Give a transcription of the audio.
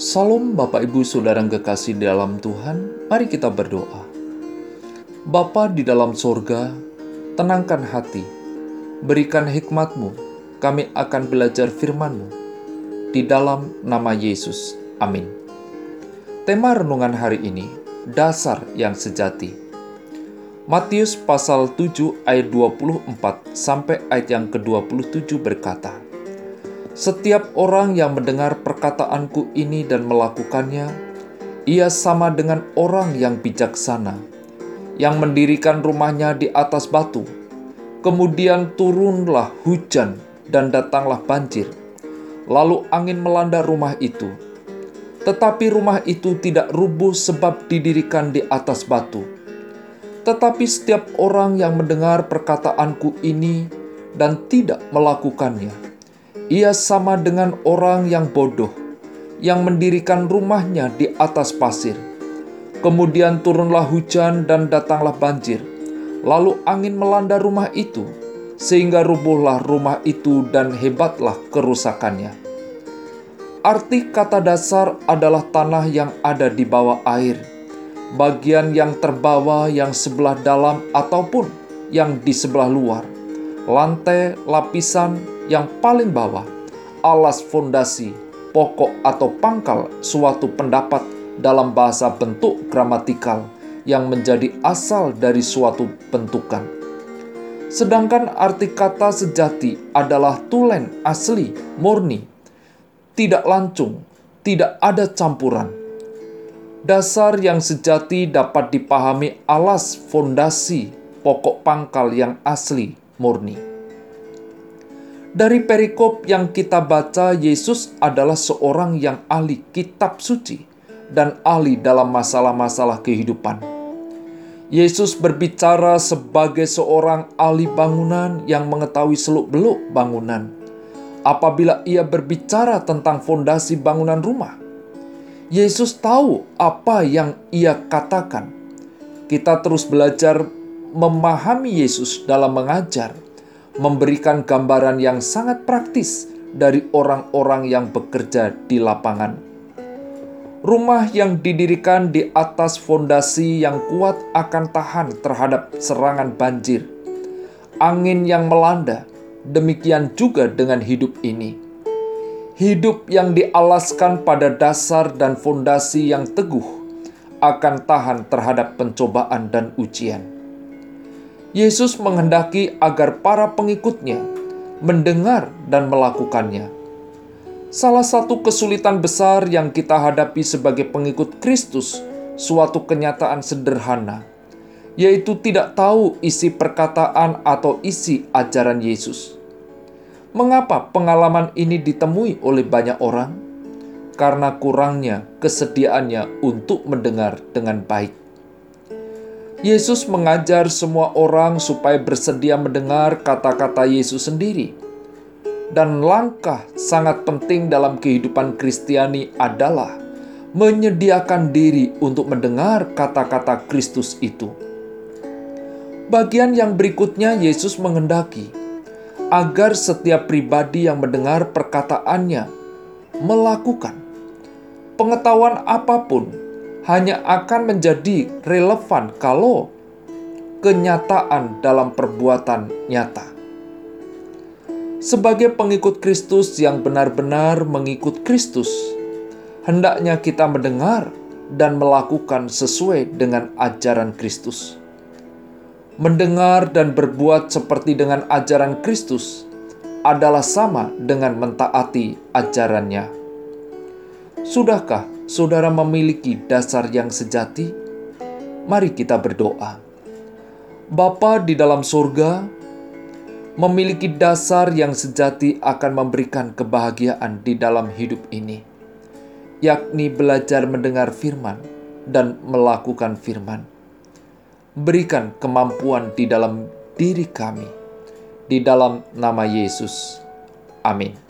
Salam Bapak Ibu Saudara yang kekasih dalam Tuhan, mari kita berdoa. Bapa di dalam sorga, tenangkan hati, berikan hikmatmu, kami akan belajar firmanmu. Di dalam nama Yesus, amin. Tema renungan hari ini, dasar yang sejati. Matius pasal 7 ayat 24 sampai ayat yang ke-27 berkata, setiap orang yang mendengar perkataanku ini dan melakukannya, ia sama dengan orang yang bijaksana, yang mendirikan rumahnya di atas batu. Kemudian turunlah hujan dan datanglah banjir. Lalu angin melanda rumah itu. Tetapi rumah itu tidak rubuh sebab didirikan di atas batu. Tetapi setiap orang yang mendengar perkataanku ini dan tidak melakukannya, ia sama dengan orang yang bodoh yang mendirikan rumahnya di atas pasir. Kemudian turunlah hujan dan datanglah banjir. Lalu angin melanda rumah itu, sehingga rubuhlah rumah itu dan hebatlah kerusakannya. Arti kata dasar adalah tanah yang ada di bawah air, bagian yang terbawa yang sebelah dalam ataupun yang di sebelah luar, lantai, lapisan, yang paling bawah, alas fondasi, pokok atau pangkal suatu pendapat dalam bahasa bentuk gramatikal yang menjadi asal dari suatu bentukan. Sedangkan arti kata sejati adalah tulen asli, murni, tidak lancung, tidak ada campuran. Dasar yang sejati dapat dipahami alas fondasi pokok pangkal yang asli, murni. Dari perikop yang kita baca, Yesus adalah seorang yang ahli kitab suci dan ahli dalam masalah-masalah kehidupan. Yesus berbicara sebagai seorang ahli bangunan yang mengetahui seluk-beluk bangunan. Apabila ia berbicara tentang fondasi bangunan rumah, Yesus tahu apa yang ia katakan. Kita terus belajar memahami Yesus dalam mengajar memberikan gambaran yang sangat praktis dari orang-orang yang bekerja di lapangan. Rumah yang didirikan di atas fondasi yang kuat akan tahan terhadap serangan banjir, angin yang melanda. Demikian juga dengan hidup ini. Hidup yang dialaskan pada dasar dan fondasi yang teguh akan tahan terhadap pencobaan dan ujian. Yesus menghendaki agar para pengikutnya mendengar dan melakukannya. Salah satu kesulitan besar yang kita hadapi sebagai pengikut Kristus, suatu kenyataan sederhana, yaitu tidak tahu isi perkataan atau isi ajaran Yesus. Mengapa pengalaman ini ditemui oleh banyak orang? Karena kurangnya kesediaannya untuk mendengar dengan baik. Yesus mengajar semua orang supaya bersedia mendengar kata-kata Yesus sendiri. Dan langkah sangat penting dalam kehidupan Kristiani adalah menyediakan diri untuk mendengar kata-kata Kristus itu. Bagian yang berikutnya Yesus menghendaki agar setiap pribadi yang mendengar perkataannya melakukan pengetahuan apa pun hanya akan menjadi relevan kalau kenyataan dalam perbuatan nyata. Sebagai pengikut Kristus yang benar-benar mengikut Kristus, hendaknya kita mendengar dan melakukan sesuai dengan ajaran Kristus. Mendengar dan berbuat seperti dengan ajaran Kristus adalah sama dengan mentaati ajarannya. Sudahkah saudara memiliki dasar yang sejati? Mari kita berdoa. Bapa di dalam surga, memiliki dasar yang sejati akan memberikan kebahagiaan di dalam hidup ini, yakni belajar mendengar firman dan melakukan firman. Berikan kemampuan di dalam diri kami, di dalam nama Yesus. Amin.